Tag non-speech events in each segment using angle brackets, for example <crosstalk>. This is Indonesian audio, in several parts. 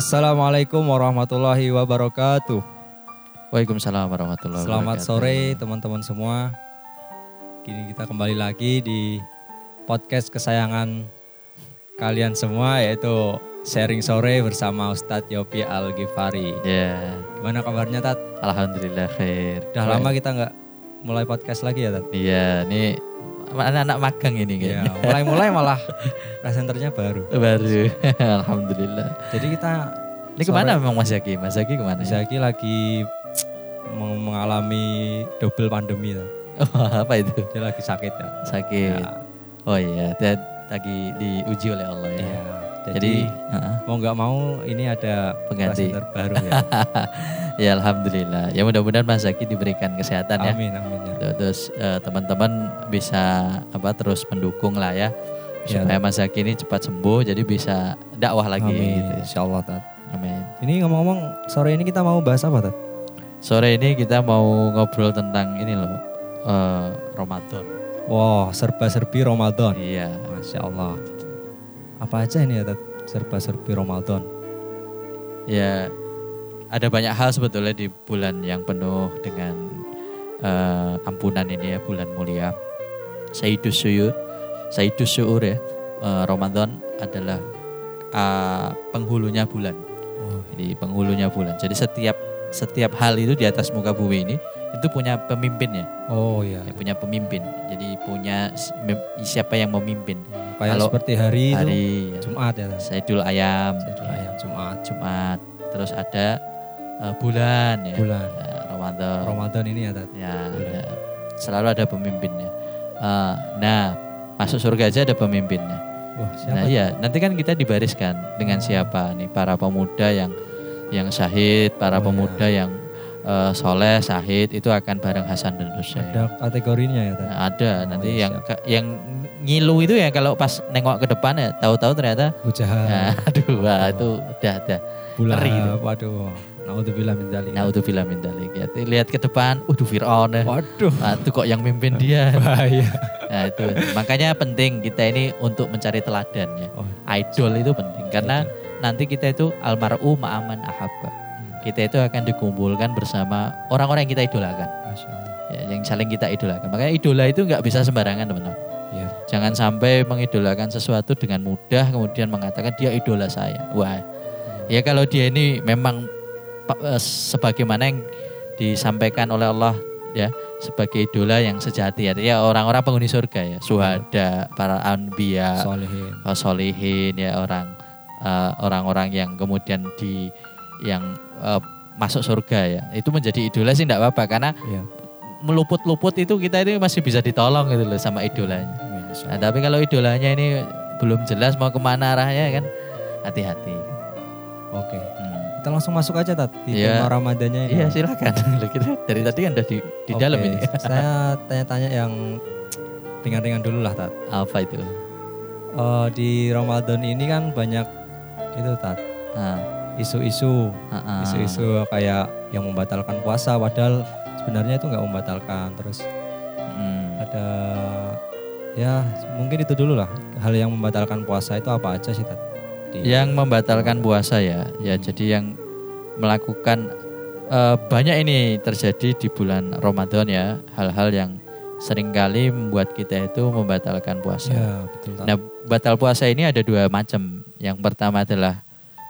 Assalamualaikum warahmatullahi wabarakatuh. Waalaikumsalam warahmatullahi Selamat wabarakatuh. sore teman-teman semua. Kini kita kembali lagi di podcast kesayangan kalian semua yaitu sharing sore bersama Ustadz Yopi Al Ghifari. Ya, Gimana kabarnya Tat? alhamdulillah khair. Udah lama kita nggak mulai podcast lagi ya Tat? Iya, ini anak-anak magang ini Iya, kayaknya. mulai-mulai <laughs> malah presenternya baru. Baru. <laughs> alhamdulillah. Jadi kita Ini ke mana memang Mas Zaki? Mas Zaki ke mana? Mas Zaki lagi meng- mengalami double pandemi Tat. Oh, apa itu? Dia lagi sakit ya. Sakit. Ya, Oh iya, dia lagi diuji oleh Allah ya. iya. Jadi, Jadi heeh. mau nggak mau ini ada Pengganti. baru ya. <laughs> ya alhamdulillah. Ya mudah-mudahan Mas Zaki diberikan kesehatan ya. amin amin ya. Terus eh, teman-teman bisa apa terus mendukung lah ya Ya. supaya Mas Zaki ini cepat sembuh jadi bisa dakwah lagi Amin. gitu. Insya Allah Tat. Amin. Ini ngomong-ngomong sore ini kita mau bahas apa Tat? Sore ini kita mau ngobrol tentang ini loh eh, Ramadan. Wah serba-serbi Ramadan. Iya. Masya Allah. Apa aja ini ya Tat? Serba-serbi Ramadan. Ya ada banyak hal sebetulnya di bulan yang penuh dengan eh, ampunan ini ya bulan mulia. Sayyidus Syur, Sayyidus Syur ya. eh, Ramadan adalah eh, penghulunya bulan. Oh, Jadi penghulunya bulan. Jadi setiap setiap hal itu di atas muka bumi ini itu punya pemimpinnya, oh ya. ya, punya pemimpin. Jadi punya siapa yang memimpin. Kayak Kalau seperti hari, itu Hari Jumat ya. Saidul Ayam, Saidul Ayam Jumat. Jumat, terus ada eh, bulan ya, Bulan. Ya, Ramadan. Ramadan ini ya Tat. Ya, Bulan. ya. selalu ada pemimpinnya. Eh, nah, masuk surga aja ada pemimpinnya. Wah siapa? Nah iya, nanti kan kita dibariskan dengan siapa nih para pemuda yang yang syahid, para Oh, pemuda yang eh, soleh syahid itu akan bareng Hasan dan Husain. Ada kategorinya ya. Nah, ada Oh, nanti iya, yang ka- yang ngilu itu ya kalau pas nengok ke depan ya tahu-tahu ternyata Bujaha. nah, <laughs> aduh wah Oh. itu udah ada. Bulan. ngeri itu. Waduh. Naudzubillah min dzalik. Naudzubillah min dzalik. Ya, lihat ke depan, waduh Firaun ya. Waduh. Nah, itu kok yang mimpin dia. <laughs> Bahaya. Nah, itu. Makanya penting kita ini untuk mencari teladan ya. Oh, Idol itu penting karena nanti kita itu almaru ma'aman ahabba. Kita itu akan dikumpulkan bersama orang-orang yang kita idolakan, ya, yang saling kita idolakan. Makanya idola itu nggak bisa sembarangan teman-teman. Jangan sampai mengidolakan sesuatu dengan mudah kemudian mengatakan dia idola saya. Wah, ya kalau dia ini memang eh, sebagaimana yang disampaikan oleh Allah ya sebagai idola yang sejati ya, ya orang-orang penghuni surga ya, suhada, para anbiya, Solehin. uh, solihin ya orang uh, orang-orang yang kemudian di yang uh, masuk surga ya itu menjadi idola sih tidak apa-apa karena Iya. meluput-luput itu kita itu masih bisa ditolong gitu loh sama idolanya. Nah, tapi kalau idolanya ini belum jelas mau ke mana arahnya kan hati-hati. Oke. Hmm. Kita langsung masuk aja tat di Iya. tema Ramadannya ini. Iya silakan. <laughs> Kita dari tadi kan udah di, di Oke, dalam ini. <laughs> Saya tanya-tanya yang ringan-ringan dulu lah tat. Apa itu? Eh, di Ramadan ini kan banyak itu tat Ah, isu-isu, isu-isu kayak yang membatalkan puasa padahal sebenarnya itu nggak membatalkan. Terus Hmm. ada ya mungkin itu dulu lah hal yang membatalkan puasa itu apa aja sih tat? Di- Yang membatalkan puasa ya, ya Hmm. jadi yang melakukan eh, banyak ini terjadi di bulan Ramadan ya, hal-hal yang sering kali membuat kita itu membatalkan puasa. Ya betul. Nah, batal puasa ini ada dua macam. Yang pertama adalah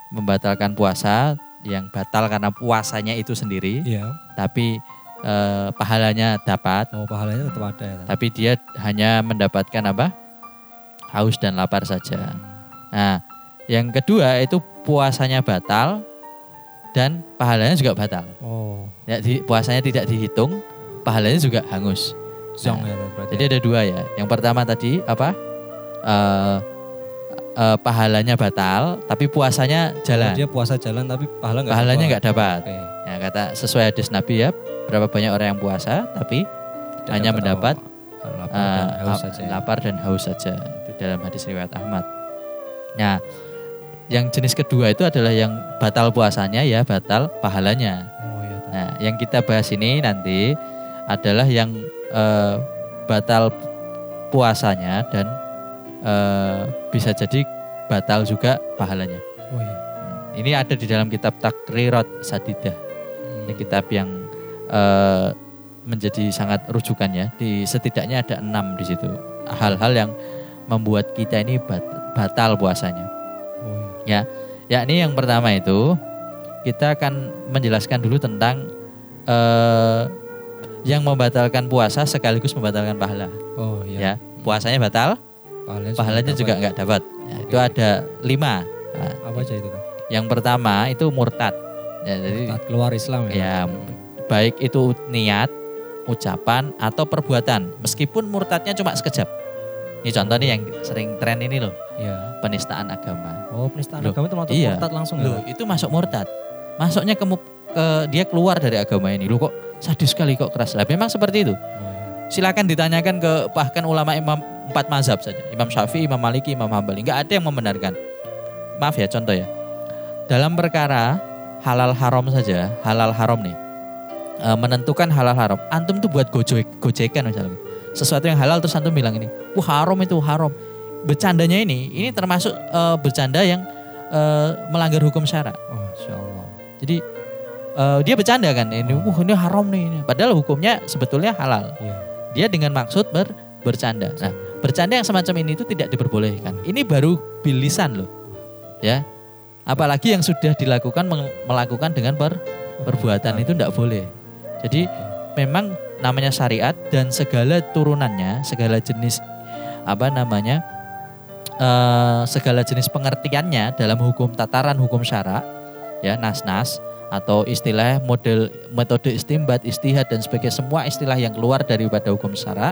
membatalkan puasa, yang batal karena puasanya itu sendiri, Iya. tapi eh, pahalanya dapat, Oh pahalanya tetap ada ya. Tapi dia hanya mendapatkan apa? Haus dan lapar saja. Nah, yang kedua itu puasanya batal dan pahalanya juga batal. Oh Ya, di, puasanya tidak dihitung, pahalanya juga hangus. zong Nah, ya berarti. Jadi ada dua ya. Yang pertama tadi apa? Eh eh, pahalanya batal, tapi puasanya Oh, jalan. dia puasa jalan tapi pahala nggak Pahalanya nggak dapat. Oke. Ya, kata sesuai hadis Nabi ya, berapa banyak orang yang puasa, tapi Tidak hanya mendapat apa- lapar eh, dan haus saja. ya. lapar dan haus saja. Itu dalam hadis riwayat Ahmad. Nah, yang jenis kedua itu adalah yang batal puasanya ya, batal pahalanya. Oh iya. Nah, yang kita bahas ini nanti adalah yang eh, batal puasanya dan eh, bisa jadi batal juga pahalanya. Oh iya. Ini ada di dalam kitab Takrirat Sadidah. Ini kitab yang eh, menjadi sangat rujukan ya. Di setidaknya ada enam di situ. Hal-hal yang membuat kita ini bat- batal puasanya. Oh, iya. Ya, yakni yang pertama itu kita akan menjelaskan dulu tentang eh, yang membatalkan puasa sekaligus membatalkan pahala. Oh Ya, iya. puasanya batal, Pahalanya, pahalanya juga nggak dapat. Ya. Itu ada lima. Apa aja itu? Yang pertama itu murtad. Ya, jadi Saat keluar Islam ya. ya baik itu niat, ucapan atau perbuatan, meskipun murtadnya cuma sekejap. Ini contoh nih yang sering tren ini loh, Iya. penistaan agama. Oh, penistaan Loh, agama itu masuk iya. murtad langsung Loh, ya? itu masuk murtad. Masuknya ke, ke dia keluar dari agama ini. Loh kok sadis sekali kok keras. Lah memang seperti itu. Oh, iya. Silakan ditanyakan ke bahkan ulama imam empat mazhab saja. Imam Syafi'i, Imam Maliki, Imam Hambali. Enggak ada yang membenarkan. Maaf ya contoh ya. Dalam perkara halal haram saja, halal haram nih. eh, menentukan halal haram. Antum tuh buat gojek, gojekan misalnya. Sesuatu yang halal terus antum bilang ini, wah haram itu haram. Bercandanya ini, ini termasuk eh, bercanda yang eh, melanggar hukum syara. Oh, Allah. Jadi eh, dia bercanda kan, ini, wah ini haram nih. ini. Padahal hukumnya sebetulnya halal. Iya. Dia dengan maksud ber, bercanda. Nah, bercanda yang semacam ini itu tidak diperbolehkan. Ini baru bilisan loh. Ya. Apalagi yang sudah dilakukan melakukan dengan per, perbuatan itu tidak boleh. Jadi memang namanya syariat dan segala turunannya, segala jenis apa namanya? eh, segala jenis pengertiannya dalam hukum tataran hukum syara ya nas-nas atau istilah model metode istimbat, istihad dan sebagainya semua istilah yang keluar daripada hukum syara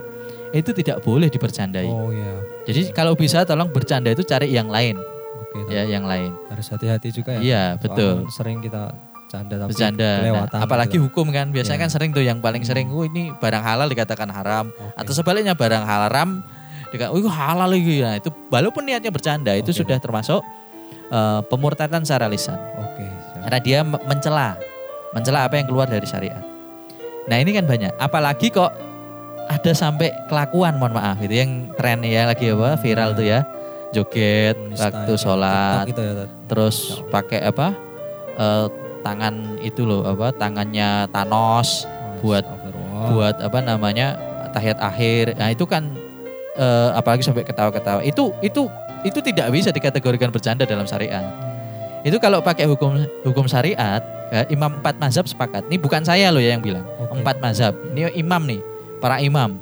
itu tidak boleh dibercandai. Oh iya. Jadi kalau bisa tolong bercanda itu cari yang lain Oke. ya, yang lain. Harus hati-hati juga ya. Iya, betul. Sering kita canda tapi Bercanda. Nah, kelewatan apalagi gitu. hukum kan biasanya Iya. kan sering tuh yang paling sering, "Oh, ini barang halal dikatakan haram." Oke. Atau sebaliknya barang haram dikatakan, "Oh, itu halal lagi." Nah, itu walaupun niatnya bercanda itu Oke. sudah termasuk eh, pemurtadan secara lisan. Oke. siap. Karena dia me- mencela, mencela apa yang keluar dari syariat. Nah ini kan banyak. Apalagi kok ada sampai kelakuan, mohon maaf, itu yang tren ya lagi apa viral Iya. tuh ya, joget Menista waktu itu, sholat, gitu ya. Tat. terus pakai apa eh, tangan itu loh apa tangannya Thanos Oh, Buat- buat apa namanya tahiyat akhir. Nah itu kan eh, apalagi sampai ketawa-ketawa. Itu itu itu tidak bisa dikategorikan bercanda dalam syariat. Itu kalau pakai hukum hukum syariat, ya, imam empat mazhab sepakat. Ini bukan saya loh ya yang bilang. Oke. Empat mazhab. Ini imam nih, para imam.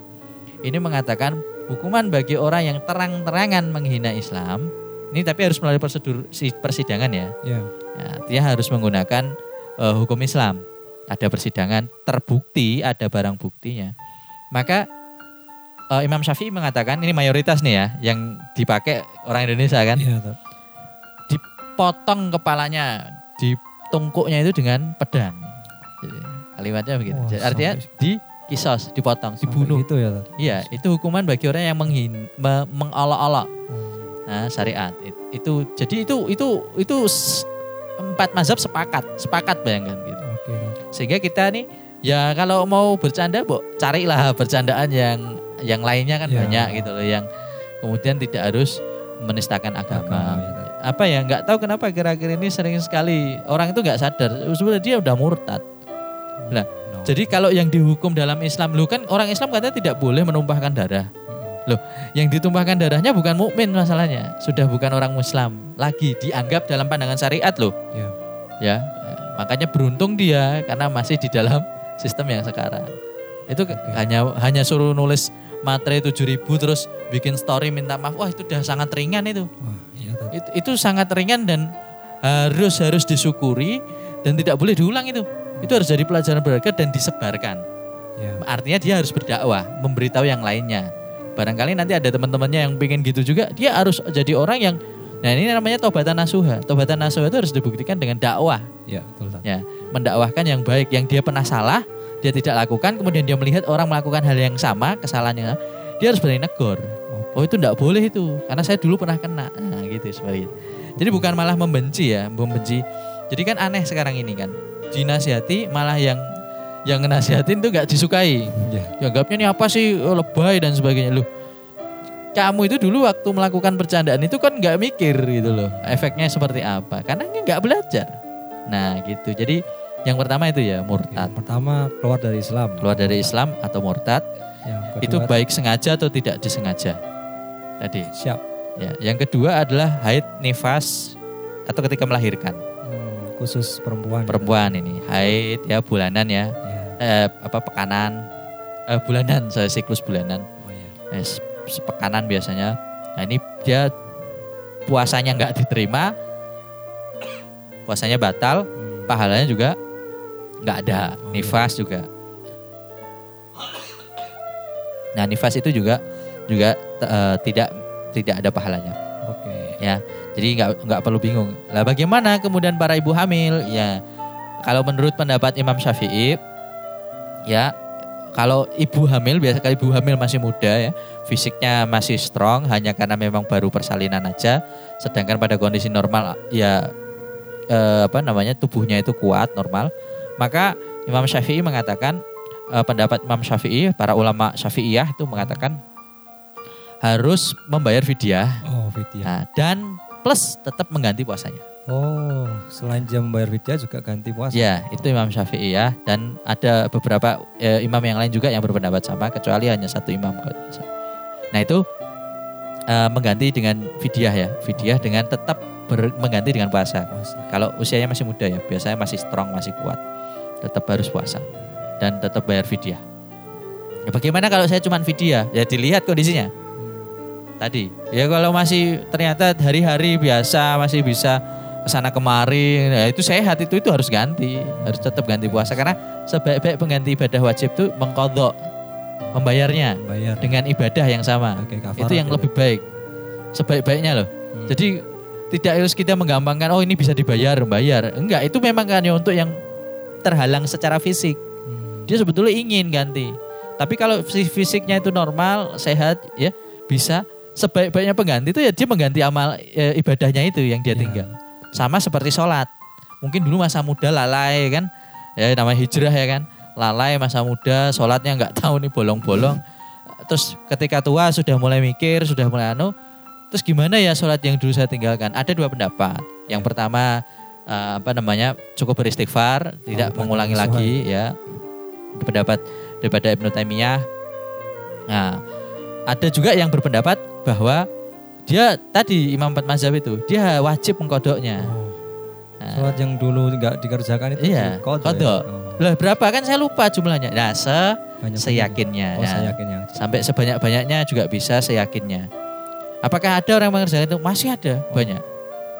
Ini mengatakan hukuman bagi orang yang terang-terangan menghina Islam. Ini tapi harus melalui prosedur si- persidangan ya. Iya. Ya, dia harus menggunakan eh, hukum Islam. Ada persidangan, terbukti ada barang buktinya. Maka eh, Imam Syafi'i mengatakan ini mayoritas nih ya yang dipakai orang Indonesia kan Iya. Tat. potong kepalanya di tungkuknya itu dengan pedang. Jadi, kalimatnya begitu. Wah, Jadi, artinya sampai- di kisos, dipotong, Sampai dibunuh. Gitu ya. Iya, itu hukuman bagi orang yang menghin, me- mengolok-olok Hmm. nah, syariat. It- Itu jadi itu itu itu empat mazhab sepakat, sepakat bayangkan gitu. Oke. Tat. Sehingga kita nih ya kalau mau bercanda, bu, carilah bercandaan yang yang lainnya kan Ya. banyak gitu loh yang kemudian tidak harus menistakan agama. Agama, ya. Apa ya nggak tahu kenapa akhir-akhir ini sering sekali orang itu nggak sadar sebenarnya dia udah murtad. No. Jadi kalau yang dihukum dalam Islam lu kan orang Islam katanya tidak boleh menumpahkan darah. Mm-mm. Yang ditumpahkan darahnya bukan mukmin masalahnya, sudah bukan orang Muslim lagi dianggap dalam pandangan syariat loh. Ya, eh, makanya beruntung dia karena masih di dalam sistem yang sekarang. Itu Oke. hanya hanya suruh nulis materi 7000 terus bikin story minta maaf. Wah, itu udah sangat ringan itu. Wah, iya. Itu, itu sangat ringan dan harus harus disyukuri dan tidak boleh diulang itu. Itu harus jadi pelajaran berharga dan disebarkan. Iya. Artinya dia harus berdakwah, memberitahu yang lainnya. Barangkali nanti ada teman-temannya yang pengen gitu juga, dia harus jadi orang yang Nah ini namanya tobatan nasuha. Tobatan nasuha itu harus dibuktikan dengan dakwah. Iya, betul. Tat. Ya, mendakwahkan yang baik, yang dia pernah salah, dia tidak lakukan, kemudian dia melihat orang melakukan hal yang sama, kesalahannya, dia harus berani negor. Oh itu tidak boleh itu, karena saya dulu pernah kena. Nah gitu seperti itu. Jadi bukan malah membenci ya, membenci. Jadi kan aneh sekarang ini kan, dinasihati malah yang yang nasihatin tuh gak disukai. Iya. Dianggapnya ini apa sih oh, lebay dan sebagainya. Loh, kamu itu dulu waktu melakukan bercandaan itu kan nggak mikir gitu loh efeknya seperti apa karena nggak belajar nah gitu jadi yang pertama itu ya murtad Yang pertama keluar dari Islam. keluar dari Islam atau murtad Yang kedua, itu baik sengaja atau tidak disengaja tadi siap. ya yang kedua adalah haid nifas atau ketika melahirkan khusus perempuan. perempuan ini haid ya bulanan ya Ya. eh, apa pekanan eh, bulanan saya siklus bulanan Oh iya. eh, se- sepekanan biasanya nah ini dia puasanya nggak diterima puasanya batal Hmm. pahalanya juga nggak ada Oh, iya. nifas juga nah nifas itu juga juga eh, tidak tidak ada pahalanya. Ya. Jadi nggak nggak perlu bingung. Lah bagaimana kemudian para ibu hamil? Ya kalau menurut pendapat Imam Syafi'i ya kalau ibu hamil biasa kalau ibu hamil masih muda ya fisiknya masih strong hanya karena memang baru persalinan aja. Sedangkan pada kondisi normal ya eh, apa namanya tubuhnya itu kuat normal. Maka Imam Syafi'i mengatakan eh, pendapat Imam Syafi'i para ulama Syafi'iyah itu mengatakan harus membayar fidyah. Oh, Nah, dan plus tetap mengganti puasanya. Oh, selain dia membayar Vidya juga ganti puasa. Ya, itu Imam Syafi'i ya. Dan ada beberapa eh, imam yang lain juga yang berpendapat sama, kecuali hanya satu imam. kalau tidak salah. Nah itu eh, mengganti dengan fidyah ya, fidyah dengan tetap ber- mengganti dengan puasa. Puasa. Kalau usianya masih muda ya, biasanya masih strong, masih kuat, tetap harus puasa dan tetap bayar fidyah. Ya, bagaimana kalau saya cuma fidyah? Ya dilihat kondisinya. Tadi ya kalau masih ternyata hari-hari biasa masih bisa ke sana kemari ya itu sehat itu itu harus ganti harus tetap ganti puasa karena sebaik-baik pengganti ibadah wajib itu mengkodok membayarnya Bayar. dengan ibadah yang sama Oke, kafarat itu yang ya. lebih baik sebaik-baiknya loh Hmm. jadi tidak harus kita menggampangkan oh ini bisa dibayar bayar enggak itu memang kan ya untuk yang terhalang secara fisik Hmm. dia sebetulnya ingin ganti tapi kalau si fisiknya itu normal sehat ya bisa sebaik-baiknya pengganti itu ya dia mengganti amal e, ibadahnya itu yang dia Ya. tinggal. Sama seperti sholat. Mungkin dulu masa muda lalai kan? Ya namanya hijrah ya kan? Lalai masa muda sholatnya nggak tahu nih bolong-bolong. Terus ketika tua sudah mulai mikir sudah mulai anu terus gimana ya sholat yang dulu saya tinggalkan? Ada dua pendapat. Yang pertama eh, apa namanya cukup beristighfar tidak mengulangi lagi ya. Pendapat daripada Ibnu Taimiyah. Nah ada juga yang berpendapat bahwa dia tadi Imam Empat Mazhab itu dia wajib mengkodoknya Oh. Nah, Sholat yang dulu nggak dikerjakan itu Iya, kodok. kodok. Ya? Oh, lah berapa kan saya lupa jumlahnya nah se banyak seyakinnya Oh, Nah, saya yakin yang. sampai sebanyak-banyaknya juga bisa seyakinnya. Apakah ada orang mengerjakan itu? Masih ada banyak.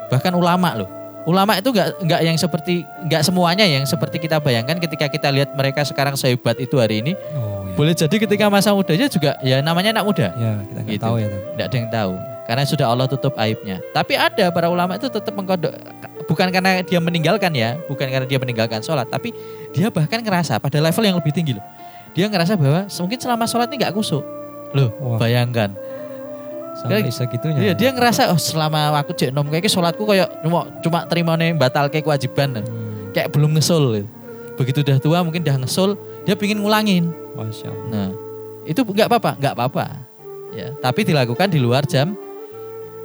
Bahkan ulama loh. Ulama itu nggak nggak yang seperti nggak semuanya yang seperti kita bayangkan ketika kita lihat mereka sekarang sehebat itu hari ini. Oh. Boleh jadi ketika masa mudanya juga ya namanya anak muda. Ya, kita nggak Gitu. tahu ya. Nggak ada yang tahu karena sudah Allah tutup aibnya. Tapi ada para ulama itu tetap mengkodok bukan karena dia meninggalkan ya, bukan karena dia meninggalkan sholat, tapi dia bahkan ngerasa pada level yang lebih tinggi loh. Dia ngerasa bahwa mungkin selama sholat ini nggak kusuk. Loh, Wah. bayangkan. Sampai segitunya. Iya, ya? dia ngerasa oh selama aku cek nom kayak sholatku kayak cuma cuma terima nih batal kayak kewajiban. Hmm. Kayak belum ngesul. gitu. Begitu udah tua mungkin udah ngesul, dia pingin ngulangin. Masya Allah. Nah, itu nggak apa-apa, nggak apa-apa. Ya, tapi dilakukan di luar jam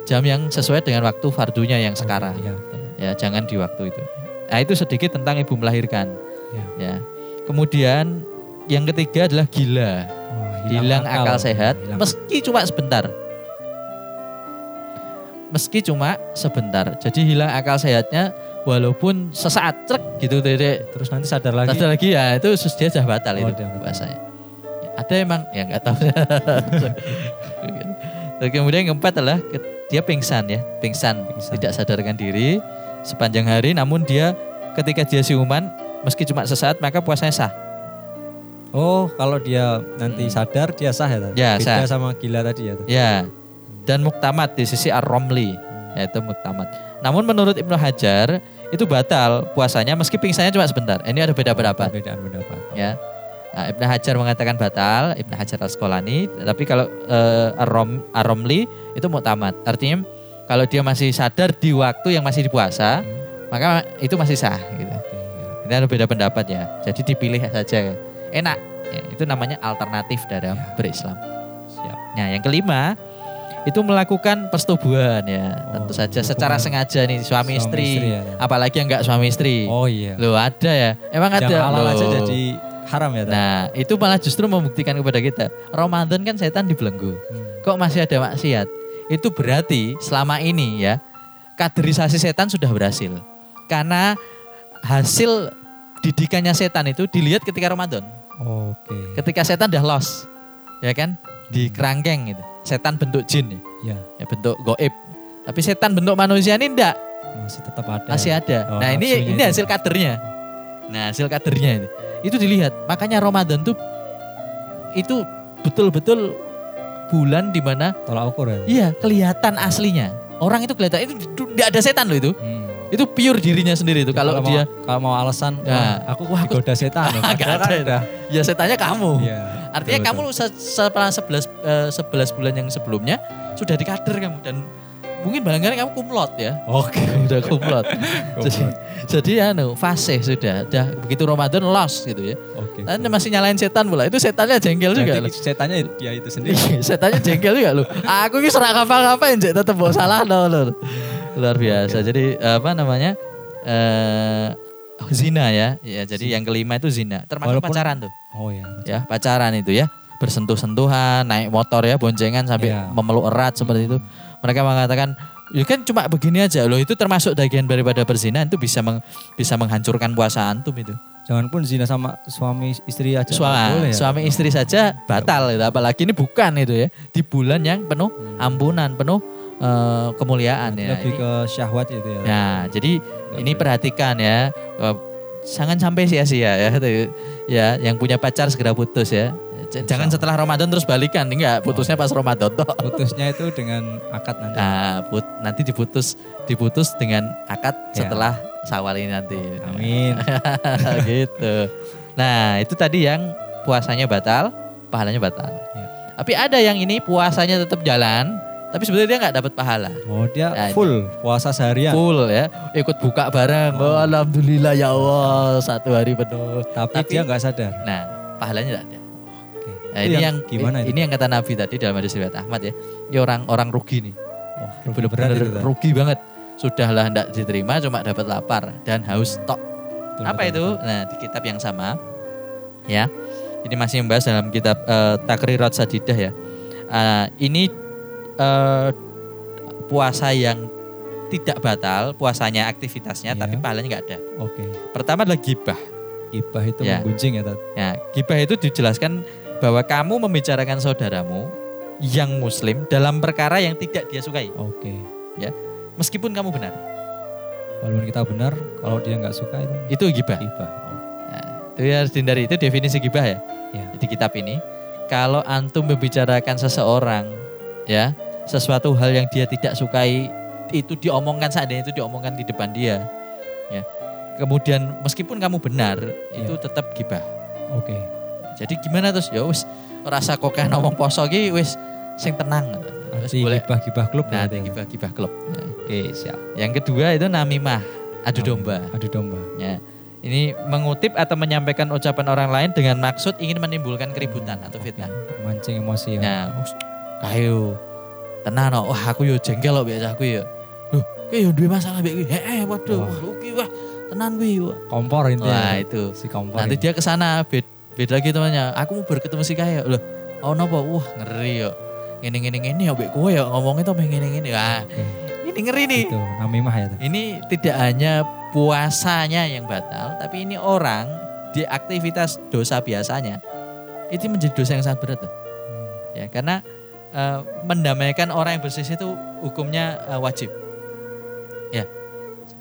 jam yang sesuai dengan waktu fardunya yang sekarang. Betul. Ya, jangan di waktu itu. Nah, itu sedikit tentang ibu melahirkan. Ya. Ya. Kemudian yang ketiga adalah gila. Wah, hilang akal, sehat Hilang. meski cuma sebentar meski cuma sebentar jadi hilang akal sehatnya walaupun sesaat cek gitu dedek Terus nanti sadar lagi. Ada lagi ya itu sus- dia sudah batal Oh, itu dia bahasanya Ya, ada emang ya nggak tahu <laughs> Dan kemudian yang keempat adalah dia pingsan ya pingsan, Pingsan. tidak sadarkan diri sepanjang hari namun dia ketika dia siuman meski cuma sesaat maka puasanya sah Oh, kalau dia nanti Hmm. sadar dia sah ya? Ya, Beda sah. sama gila tadi ya. Ya. Dan muktamad di sisi Ar-Romli, yaitu muktamad. Namun menurut Ibnu Hajar itu batal puasanya meski pingsannya cuma sebentar. Ini ada beda pendapat Perbedaan pendapat. ya. Nah, Ibnu Hajar mengatakan batal, Ibnu Hajar Al-Asqalani, tapi kalau eh, Ar-Rom, Ar-Romli itu muktamad. Artinya kalau dia masih sadar di waktu yang masih dipuasa, Hmm. maka itu masih sah gitu. Ya. Ini ada beda pendapat ya. Jadi dipilih saja. Enak. Ya, itu namanya alternatif dalam Ya. berislam. Siap. Nah, yang kelima itu melakukan persetubuhan ya. Oh, Tentu saja secara sengaja nih suami, suami istri. istri ya. Apalagi yang enggak suami istri. Oh iya. Loh ada ya. Emang Yang ada. halal aja jadi haram ya. Tat? Nah, itu malah justru membuktikan kepada kita, Ramadan kan setan dibelenggu. Hmm. Kok masih ada maksiat? Itu berarti selama ini ya, kaderisasi setan sudah berhasil. Karena hasil didikannya setan itu dilihat ketika Ramadan. Oke. Ketika setan udah lost, ya kan? Di kerangkeng gitu. Setan bentuk jin ya, Ya, bentuk goib. Tapi setan bentuk manusia ini enggak, masih tetap ada. masih ada. Oh, nah, ini ini itu. hasil kadernya. Nah, hasil kadernya itu. Itu dilihat. Makanya Ramadan tuh itu betul-betul bulan di mana Tolak ukur ya. iya kelihatan aslinya. Orang itu kelihatan itu tidak ada setan loh itu. Hmm. Itu pure dirinya sendiri itu. Kalau dia kalau mau alasan Ya. wah, aku Wah, aku- digoda setan. <laughs> Nggak Padahal ada kan udah. ya setannya kamu. Iya. Artinya Betul, kamu se- setelah 11 eh, 11 bulan yang sebelumnya sudah dikader kamu dan mungkin barangkali kamu kumlot ya. Oke. <laughs> Udah kumlot. <laughs> jadi jadi anu fase sudah. Udah begitu Ramadan lost gitu ya. Oke. Tapi masih nyalain setan pula. Itu setannya jengkel juga loh. Jadi setannya dia itu sendiri. setannya jengkel juga loh. Aku ini serak apa-ngapain Jek tetep bawa salah lho. Luar biasa. Jadi apa namanya? eh zina ya. Ya, jadi yang kelima itu zina. Termasuk Walaupun- pacaran tuh. Oh ya. Ya, pacaran itu ya. Bersentuh-sentuhan, naik motor ya, boncengan sampai Iya. memeluk erat seperti itu. Mereka mengatakan, ya kan cuma begini aja loh. Itu termasuk bagian daripada perzinahan itu bisa meng- bisa menghancurkan puasa antum itu. Jangan pun zina sama suami istri aja. Suami, boleh ya? suami istri saja batal itu. Apalagi ini bukan itu ya. Di bulan yang penuh ampunan, penuh eh, kemuliaan ya. Lebih ke syahwat itu ya. Ya, jadi ini perhatikan ya. Eh, Jangan sampai sia-sia ya. Ya, yang punya pacar segera putus ya. Jangan setelah Ramadan terus balikan. Enggak, putusnya pas Ramadan toh. Putusnya itu dengan akad nanti. Nah, put, nanti diputus diputus dengan akad Ya. setelah Sawal ini nanti. Amin. <laughs> gitu. Nah, itu tadi yang puasanya batal, pahalanya batal. Ya. Tapi ada yang ini puasanya tetap jalan, tapi sebenarnya dia nggak dapat pahala. Oh dia Ya, full puasa seharian. Full ya, ikut buka bareng. Oh, alhamdulillah ya Allah, satu hari penuh. Tapi, Tapi- dia nggak sadar. Nah, pahalanya tidak ada. Oke. Nah, Itu ini yang, gimana itu? ini yang kata Nabi tadi dalam hadis riwayat Ahmad ya. Ini orang-orang rugi nih. Wah, berat Bener-bener itu. Tat. rugi banget. Sudahlah hendak diterima cuma dapat lapar dan haus tok. Betul, Apa betul, itu? betul. Nah, di kitab yang sama ya. Ini masih membahas dalam kitab eh, Takrirat Sadidah ya. Ah, ini eh, puasa yang tidak batal, puasanya aktivitasnya Iya. tapi pahalanya nggak ada. Oke. Pertama adalah gibah. Gibah itu Ya. menggunjing ya, Tat. Ya, gibah itu dijelaskan bahwa kamu membicarakan saudaramu yang muslim dalam perkara yang tidak dia sukai. Oke. Meskipun kamu benar. Walaupun kita benar, kalau dia nggak suka itu Itu gibah. gibah. Oh, Nah, itu ya harus dihindari. Itu definisi gibah ya. Ya. Di kitab ini. Kalau antum membicarakan seseorang ya, sesuatu hal yang dia tidak sukai itu diomongkan seandainya itu diomongkan di depan dia. Ya. Kemudian meskipun kamu benar, itu tetap gibah. Oke. Jadi gimana terus? Ya wis rasa kok kayak ngomong poso ki wis sing tenang. Wis Anti boleh. gibah-gibah klub Nah, berarti ya. gibah-gibah klub. Nah, Oke, siap. Yang kedua itu namimah, adu domba. Adu domba. Ya. Ini mengutip atau menyampaikan ucapan orang lain dengan maksud ingin menimbulkan keributan atau fitnah. Mancing emosi ya. Nah, kayu tenan no. wah aku yo jengkel loh biasa aku yo. Loh, kayak yo duwe masalah biasa Heeh, waduh, Wah. wah, oke wah, tenan kuwi. Kompor intinya. Wah, itu. Si kompor. Nanti ini. dia ke sana bed, beda lagi temannya. Aku mau berketemu si kayak loh. Oh nopo, wah ngeri yo. Ngene ngene ngene ya mbek kowe ya ngomongnya tuh ngene ngene. Wah, ini ngeri nih. Itu namimah ya. Ini tidak hanya puasanya yang batal, tapi ini orang di aktivitas dosa biasanya itu menjadi dosa yang sangat berat. tuh. Hmm. Ya, karena eh, mendamaikan orang yang berselisih itu hukumnya eh, wajib. Ya.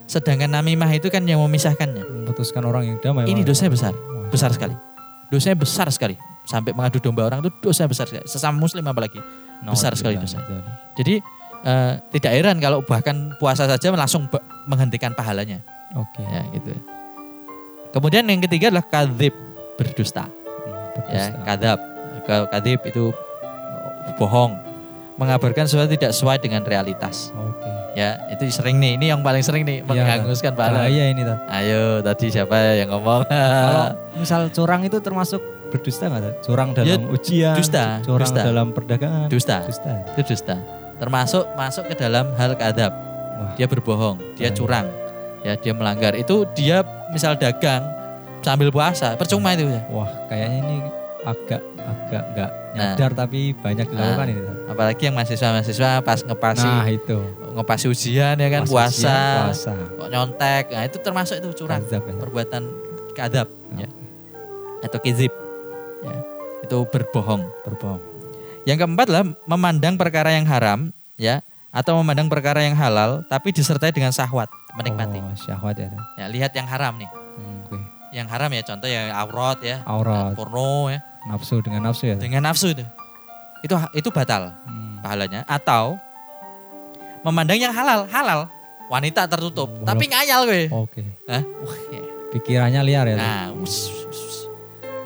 Sedangkan namimah itu kan yang memisahkannya. Memutuskan orang yang damai. Ini dosanya besar, besar sekali. Dosanya besar sekali. Sampai mengadu domba orang itu dosa besar sekali. Sesama muslim apalagi. besar sekali dosa. Jadi eh, tidak heran kalau bahkan puasa saja langsung menghentikan pahalanya. Oke. Ya gitu. Kemudian yang ketiga adalah kadhib berdusta. Hmm, Ya, berdusta. kadab. Ke- Kadhib itu bohong. Mengabarkan sesuatu tidak sesuai dengan realitas. Oke. Ya, itu sering nih. Ini yang paling sering nih Iya, menghanguskan pahala. Bahaya ini, Tat. Ayo, tadi siapa yang ngomong? Kalau <laughs> misal curang itu termasuk berdusta nggak? Curang dalam Ya, ujian, dusta, curang dusta. dalam perdagangan. dusta. Dusta. Itu dusta. termasuk masuk ke dalam hal kadab. Wah. Dia berbohong, dia curang, ya dia melanggar. Itu dia misal dagang sambil puasa, percuma itu ya. Wah, kayaknya ini agak agak nggak Nah. nyadar tapi banyak dilakukan ini. Tat. Apalagi yang mahasiswa-mahasiswa pas ngepasi Nah, itu. ngepasi ujian ya kan puasa, ujian, puasa. kok nyontek. Nah, itu termasuk itu curang, Kazab ya. perbuatan kadab Nah, ya. atau kizib. Ya. Itu berbohong. Berbohong. Yang keempat adalah memandang perkara yang haram, ya, atau memandang perkara yang halal, tapi disertai dengan syahwat, menikmati. Oh, syahwat ya. Ya, lihat yang haram nih. Hmm, oke. Yang haram ya, contoh ya aurat ya, Aurat, porno ya, nafsu dengan nafsu ya. Dengan nafsu itu. Itu itu batal Hmm. pahalanya. Atau memandang yang halal, halal, wanita tertutup, Walau- tapi ngayal gue. Oke. Hah? Wah, ya. Pikirannya liar ya. Nah, us, us, us.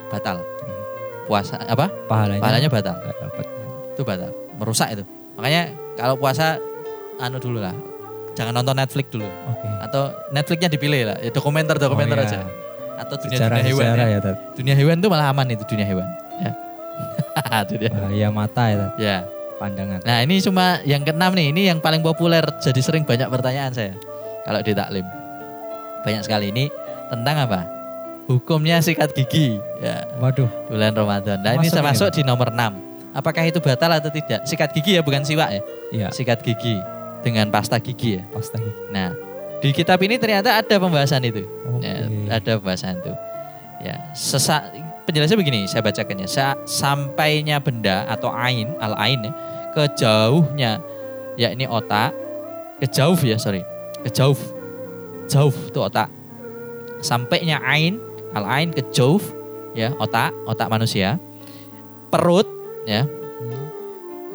batal. Puasa apa? Pahalanya, Pahalanya batal. dapat. ya. Itu batal. Merusak itu. Makanya kalau puasa anu dulu lah. Jangan nonton Netflix dulu. Oke. Atau Netflixnya dipilih lah. Ya dokumenter dokumenter Oh, iya. aja. Atau dunia, Sejarah dunia hewan. sejarah Ya. ya. Dunia hewan itu malah aman itu dunia hewan. Ya. <laughs> dunia. Bahaya mata ya. Ya. Pandangan. Nah ini cuma yang keenam nih. Ini yang paling populer. Jadi sering banyak pertanyaan saya. Kalau di taklim. Banyak sekali ini tentang apa? Hukumnya sikat gigi. Ya. Waduh. bulan Ramadan. Nah ini Masuk saya masuk ini. di nomor 6. Apakah itu batal atau tidak? Sikat gigi ya bukan siwak ya. Iya. Sikat gigi dengan pasta gigi ya. Pasta gigi. Nah di kitab ini ternyata ada pembahasan itu. Oke. Ya, ada pembahasan itu. Ya, sesa, penjelasannya begini, saya bacakannya. Sa, sampainya benda atau ain, al ain ya, ke jauhnya, ya ini otak, ke jauh ya sorry, ke jauh, jauh itu otak. Sampainya ain, al ain ke jauh, ya otak, otak manusia, perut, ya, Hmm.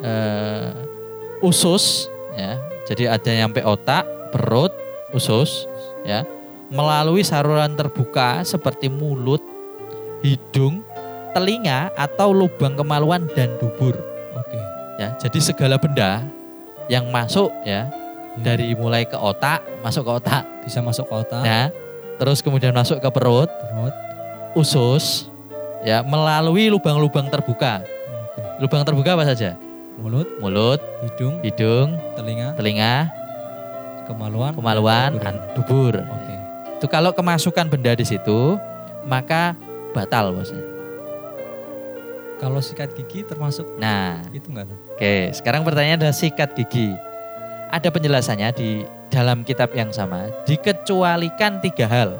eh, usus ya jadi ada nyampe otak perut usus ya melalui saluran terbuka seperti mulut hidung telinga atau lubang kemaluan dan dubur Oke. ya jadi segala benda yang masuk ya Ya. dari mulai ke otak masuk ke otak bisa masuk kota. ya terus kemudian masuk ke perut Perut. usus ya melalui lubang-lubang terbuka Oke. lubang terbuka apa saja Mulut, mulut hidung, hidung telinga, telinga kemaluan, kemaluan, dubur. dan dubur. Oke. Itu kalau kemasukan benda di situ, maka batal bosnya. Kalau sikat gigi termasuk Nah, itu enggak oke. Sekarang pertanyaan adalah sikat gigi. Ada penjelasannya di dalam kitab yang sama. Dikecualikan tiga hal.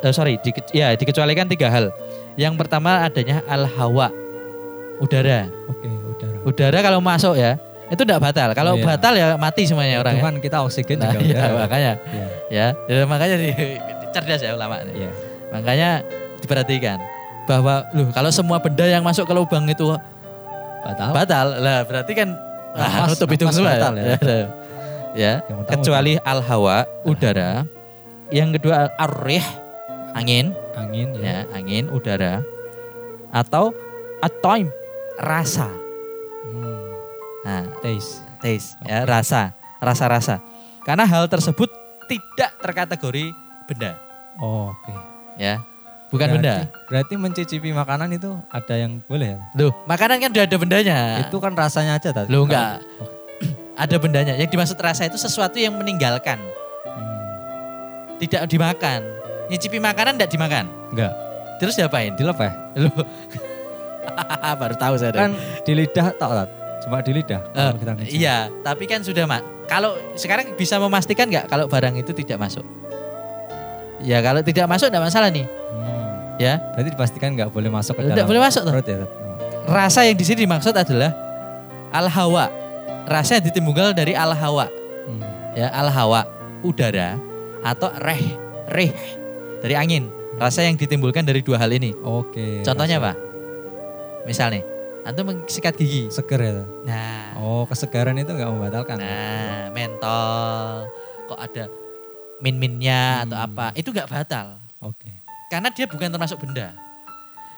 Eh, sorry, dike, ya dikecualikan tiga hal. Yang pertama adanya al hawa, udara. Oke, udara. Udara kalau masuk ya, itu tidak batal. Kalau Iya. batal ya mati semuanya orang. Itu ya. kan kita oksigen Nah, juga iya, udara. makanya Iya. ya, ya makanya di, cerdas ya ulama. Iya. Makanya diperhatikan bahwa loh kalau semua benda yang masuk ke lubang itu Batal. batal, lah berarti kan ah, Nafas- nutup hidung nafas semua batal ya. <laughs> ya. ya. Kecuali al hawa udara, yang kedua ar-rih angin angin ya. ya, angin udara atau at-taim rasa. Nah, Taste. taste ya, rasa, rasa-rasa. Karena hal tersebut tidak terkategori benda, Oh, oke. ya. Bukan Berarti- benda. Berarti mencicipi makanan itu ada yang boleh ya? Loh, makanan kan udah ada bendanya. Itu kan rasanya aja tadi. Loh enggak. <clears throat> Ada bendanya. Yang dimaksud rasa itu sesuatu yang meninggalkan, Hmm. tidak dimakan. Nyicipi makanan tidak dimakan. Enggak. Terus diapain? Dilepeh. Loh. <laughs> Baru tahu saya. Kan di lidah tak? Cuma di lidah. Kalau kita iya, tapi kan sudah mak. Kalau sekarang bisa memastikan nggak kalau barang itu tidak masuk? Ya kalau tidak masuk tidak masalah nih. Hmm. Ya, Berarti dipastikan nggak boleh masuk ke dalam boleh masuk tuh. perut ya. Oh. rasa yang di sini dimaksud adalah al hawa. Rasa yang ditimbulkan dari al hawa. Hmm. ya al hawa udara atau reh reh dari angin rasa yang ditimbulkan dari dua hal ini Oke. contohnya rasa apa misal nih antum sikat gigi Seger ya. Nah Oh, kesegaran itu nggak membatalkan. nah mentol kok ada min minnya atau Hmm. apa itu nggak batal Oke. karena dia bukan termasuk benda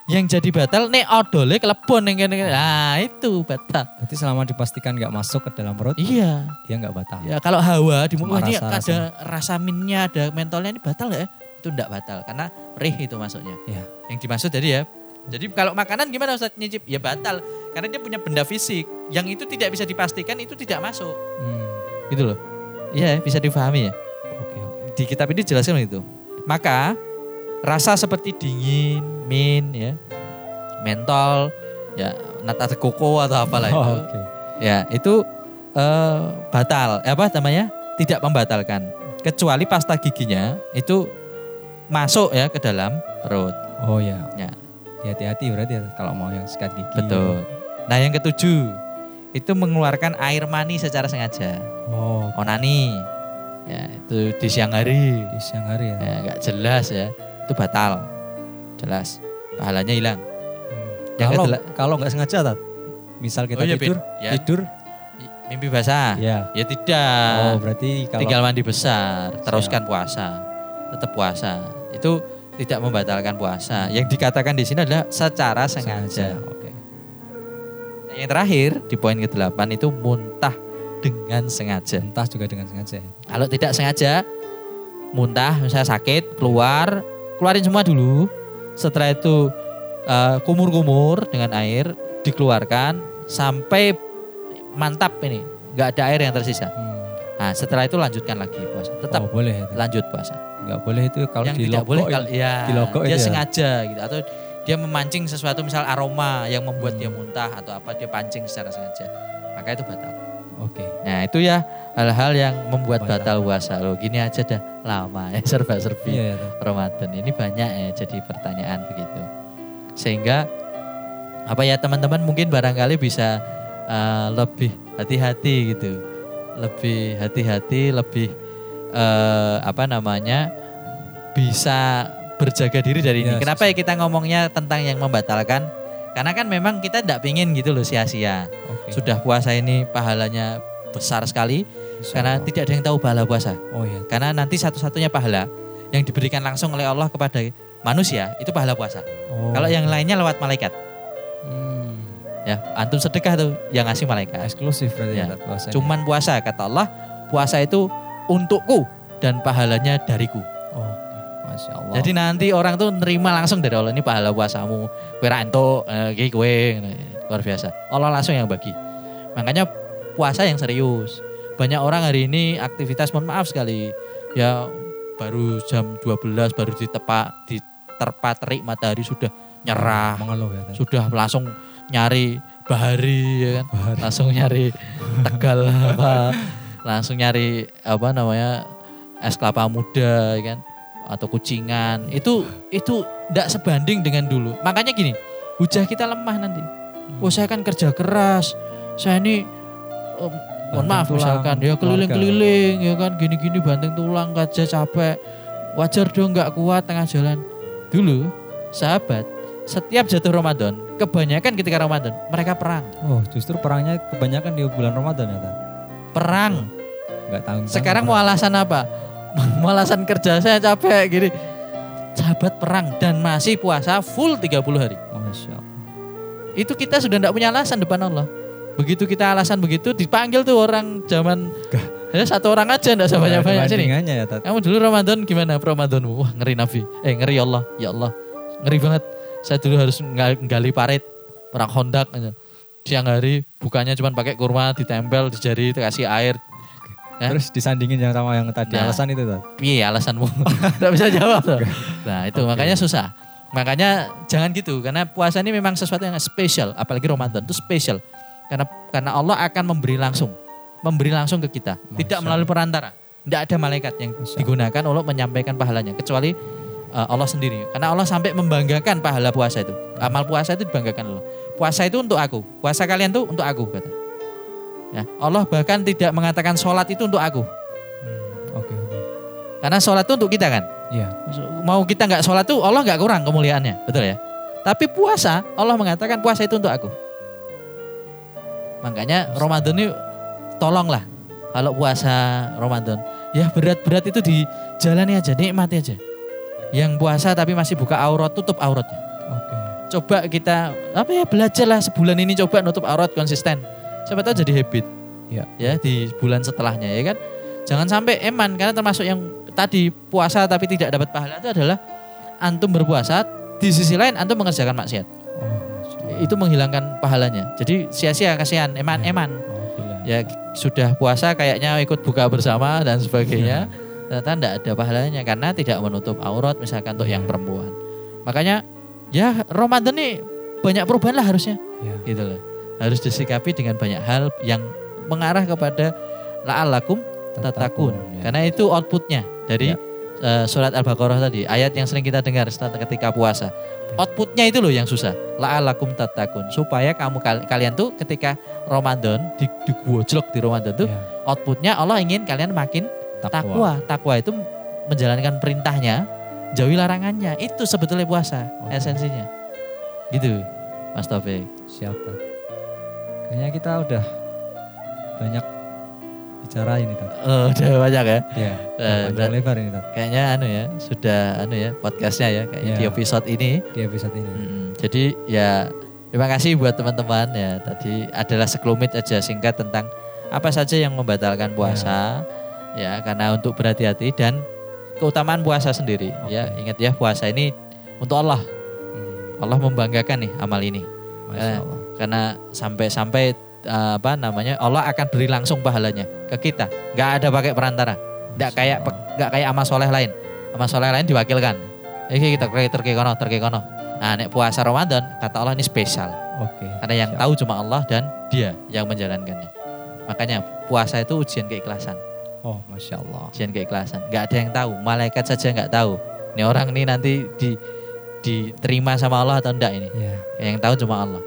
yang jadi batal nek odole kelebon yang kene nah itu batal Berarti selama dipastikan nggak masuk ke dalam perut, iya dia nggak batal. Ya kalau hawa di Cuma mulut ini rasa-rasa. ada rasa minnya, ada mentolnya ini batal ya? Itu enggak batal karena rih itu masuknya. Iya. Yang dimaksud tadi ya. Jadi kalau makanan gimana Ustaz nyicip? Ya batal Karena dia punya benda fisik yang itu tidak bisa dipastikan itu tidak masuk. Hmm. Gitu loh. Iya, bisa difahami ya. Oke, oke. Di kitab ini jelaskan itu. Maka rasa seperti dingin, min ya, mentol, ya nata koko atau apalah itu. Oh, Oke. Ya, itu eh, batal. Eh, Apa namanya? Tidak membatalkan. Kecuali pasta giginya itu masuk ya ke dalam perut. Oh ya. Ya. Hati-hati berarti ya kalau mau yang sikat gigi. Betul. Nah, yang ketujuh itu mengeluarkan air mani secara sengaja. Oh, Onani. Ya, itu di siang hari. di siang hari ya. Ya, nggak jelas ya. Itu batal. Jelas. Pahalanya hilang. Hmm. Yang Kalau kalau nggak sengaja tat. Misal kita Oh, iya, tidur. Ya. tidur, Mimpi basah. ya. Ya tidak. Oh, berarti kalau tinggal mandi besar, teruskan puasa, tetap puasa. Itu tidak membatalkan puasa. Yang dikatakan di sini adalah secara sengaja. Oke. Nah, Yang terakhir di poin ke-8 itu muntah dengan sengaja. Entah juga dengan sengaja. Kalau tidak sengaja muntah, misalnya sakit, keluar, keluarin semua dulu. Setelah itu eh, kumur-kumur dengan air dikeluarkan sampai mantap ini, nggak ada air yang tersisa. Hmm. Nah, setelah itu lanjutkan lagi puasa. Tetap oh, boleh ya. Lanjut puasa. Nggak boleh itu kalau yang di tidak boleh ya. kalau ya dia itu ya? sengaja gitu atau dia memancing sesuatu misal aroma yang membuat Hmm. dia muntah atau apa dia pancing secara sengaja maka itu batal. Oke. Nah itu ya hal-hal yang membuat Batal. batal puasa loh. Gini aja dah lama ya <laughs> serba serbi Iya ya. Tat. Ramadan ini banyak ya jadi pertanyaan begitu sehingga apa ya teman-teman mungkin barangkali bisa eh, lebih hati-hati gitu lebih hati-hati lebih eh, apa namanya bisa berjaga diri dari ini Yes. kenapa ya kita ngomongnya tentang yang membatalkan karena kan memang kita tidak pingin gitu loh sia-sia Oke. sudah puasa ini pahalanya besar sekali Insya karena Allah. tidak ada yang tahu pahala puasa Oh ya. karena nanti satu-satunya pahala yang diberikan langsung oleh Allah kepada manusia itu pahala puasa. Oh. Kalau yang lainnya lewat malaikat. Hmm. Ya, antum sedekah tuh yang ngasih malaikat. eksklusif berarti Ya. ya. Cuman puasa kata Allah, puasa itu untukku dan pahalanya dariku. Oke. Masya Allah. Jadi nanti orang tuh nerima langsung dari Allah ini pahala puasamu. Kowe ra entuk, eh, kowe luar biasa. Allah langsung yang bagi. Makanya puasa yang serius. Banyak orang hari ini aktivitas mohon maaf sekali. Ya baru jam 12 baru ditepak diterpa terik matahari sudah nyerah, mengeluh ya. Sudah langsung nyari bahari ya kan. Langsung nyari tegal apa <laughs> langsung nyari apa namanya es kelapa muda ya kan? Atau kucingan. Itu itu tidak sebanding dengan dulu. Makanya gini hujah kita lemah nanti. Oh saya kan kerja keras. Saya ini em, mohon maaf tulang. misalkan ya keliling-keliling ya kan? Gini-gini banting tulang kerja capek. Wajar dong nggak kuat tengah jalan. Dulu sahabat setiap jatuh Ramadan kebanyakan ketika Ramadan mereka perang. Oh, justru perangnya kebanyakan di bulan Ramadan ya, Tat. Perang Enggak tahu. Sekarang mau alasan apa? <laughs> mau alasan kerja saya capek gini. Sahabat perang dan masih puasa full 30 hari. Masya Allah. Itu kita sudah tidak punya alasan depan Allah. Begitu kita alasan begitu dipanggil tuh orang zaman ya satu orang aja enggak sama banyak-banyak sini. Ya. Kamu dulu Ramadan gimana Ramadanmu? Wah ngeri Nabi. Eh ngeri Allah. Ya Allah. Ngeri banget. Saya dulu harus nggal- nggali parit. Perang hondak. aja. Siang hari bukannya cuma pakai kurma ditempel di jari dikasih air. Ya. Terus disandingin yang sama yang tadi Nah. alasan itu, Tat. piye alasanmu? <laughs> Tidak bisa jawab. tuh. Nah itu makanya susah. Makanya jangan gitu karena puasa ini memang sesuatu yang spesial, apalagi Ramadan itu spesial. Karena karena Allah akan memberi langsung, memberi langsung ke kita, tidak Masya melalui perantara. Tidak ada malaikat yang Masya Allah. digunakan untuk menyampaikan pahalanya kecuali uh, Allah sendiri. Karena Allah sampai membanggakan pahala puasa itu. Amal puasa itu dibanggakan Allah. Puasa itu untuk aku. Puasa kalian tuh untuk aku kata. Ya, Allah bahkan tidak mengatakan sholat itu untuk aku. Hmm, Oke, oke. Karena sholat itu untuk kita kan. Iya. Mau kita nggak sholat tuh Allah nggak kurang kemuliaannya, betul ya. Tapi puasa Allah mengatakan puasa itu untuk aku. Makanya Ramadan ini tolonglah kalau puasa Ramadan ya berat-berat itu dijalani aja, nikmati aja. Yang puasa tapi masih buka aurat tutup auratnya. Coba kita apa ya belajarlah sebulan ini coba nutup aurat konsisten. Siapa tahu jadi habit. Iya. Ya di bulan setelahnya ya kan. Jangan sampai eman karena termasuk yang tadi puasa tapi tidak dapat pahala itu adalah antum berpuasa di sisi lain antum mengerjakan maksiat. Oh, itu menghilangkan pahalanya. Jadi sia-sia kasihan eman-eman. Oh, gila. Ya sudah puasa kayaknya ikut buka bersama dan sebagainya. Ternyata tidak ada pahalanya karena tidak menutup aurat misalkan untuk yang perempuan. Makanya ya Ramadan nih banyak perubahan lah harusnya Ya. gitu loh. Harus disikapi dengan banyak hal yang mengarah kepada la'allakum tatakun. ya. Karena itu outputnya dari Ya. eh, surat Al-Baqarah tadi, ayat yang sering kita dengar setelah ketika puasa. Outputnya itu loh yang susah. La'allakum tatakun. Supaya kamu kal- kalian tuh ketika Ramadan di digwojlok di Ramadan tuh Ya. outputnya Allah ingin kalian makin Takwa. takwa. Takwa itu menjalankan perintahnya, jauhi larangannya. Itu sebetulnya puasa Oke. esensinya. Gitu, Mas Taufik. Siap. Kayaknya kita udah banyak bicara ini Tat. Oh, udah banyak ya. Ya. Eh, panjang berat- lebar ini Tat. Kayaknya anu ya, sudah anu ya podcastnya ya kayaknya Iya. di episode ini. Di episode ini. Mm, jadi ya terima kasih buat teman-teman ya. Tadi adalah sekelumit aja singkat tentang apa saja yang membatalkan puasa ya, karena untuk berhati-hati dan keutamaan puasa sendiri ya. Oke. Ingat ya puasa ini untuk Allah. Hmm. Allah membanggakan nih amal ini. Masya Allah. Karena sampai-sampai eh, apa namanya Allah akan beri langsung pahalanya ke kita. nggak ada pakai perantara. Nggak kayak nggak kayak amal soleh lain. Amal soleh lain diwakilkan. Iki kita terke terke kono terke kono. Nah, nek puasa Ramadan kata Allah ini spesial. Oke. Karena yang Siap. tahu cuma Allah dan Dia yang menjalankannya. Makanya puasa itu ujian keikhlasan. Oh, masya Allah. Ujian keikhlasan. Nggak ada yang tahu. Malaikat saja nggak tahu. Ini orang ini nanti di diterima sama Allah atau enggak ini. Ya. Yang tahu cuma Allah.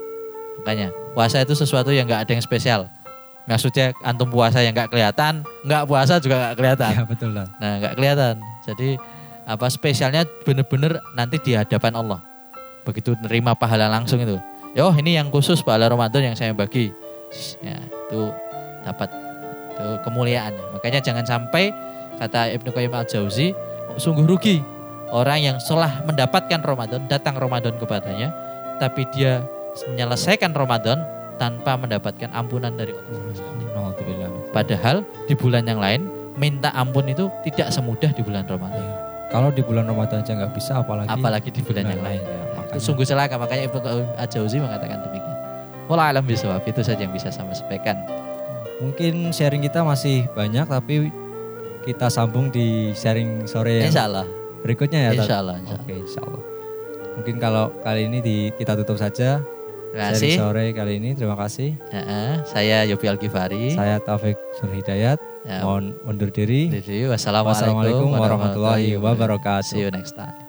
Makanya puasa itu sesuatu yang nggak ada yang spesial. Maksudnya antum puasa yang nggak kelihatan, nggak puasa juga nggak kelihatan. Ya betul Tat. Nah nggak kelihatan. Jadi apa spesialnya bener-bener nanti di hadapan Allah. Begitu nerima pahala langsung itu. Yo ini yang khusus pahala Ramadan yang saya bagi. Ya itu dapat itu kemuliaannya. Makanya jangan sampai kata Ibnu Qayyim al Jauzi sungguh rugi orang yang setelah mendapatkan Ramadan datang Ramadan kepadanya, tapi dia menyelesaikan Ramadan tanpa mendapatkan ampunan dari Allah. sama. Padahal di bulan yang lain minta ampun itu tidak semudah di bulan Ramadan. Ya. Kalau di bulan Ramadan aja nggak bisa, apalagi Apalagi di bulan yang lain. ya. Itu sungguh celaka makanya Ibnu Qayyim Al-Jauzi mengatakan demikian. Wallah alam bisawab itu saja yang bisa saya sampaikan. Mungkin sharing kita masih banyak, tapi kita sambung di sharing sore yang Insya Allah. berikutnya ya. Insya Allah. Insya Allah. Oke, insya Allah. Mungkin kalau kali ini di, kita tutup saja Terima sharing kasih. sore kali ini. Terima kasih. Heeh, saya Yopi Al-Ghifari. Saya Taufik Surhidayat. Ya, Mohon undur diri. Wassalamualaikum Wassalamualaikum warahmatullahi wabarakatuh. See you next time.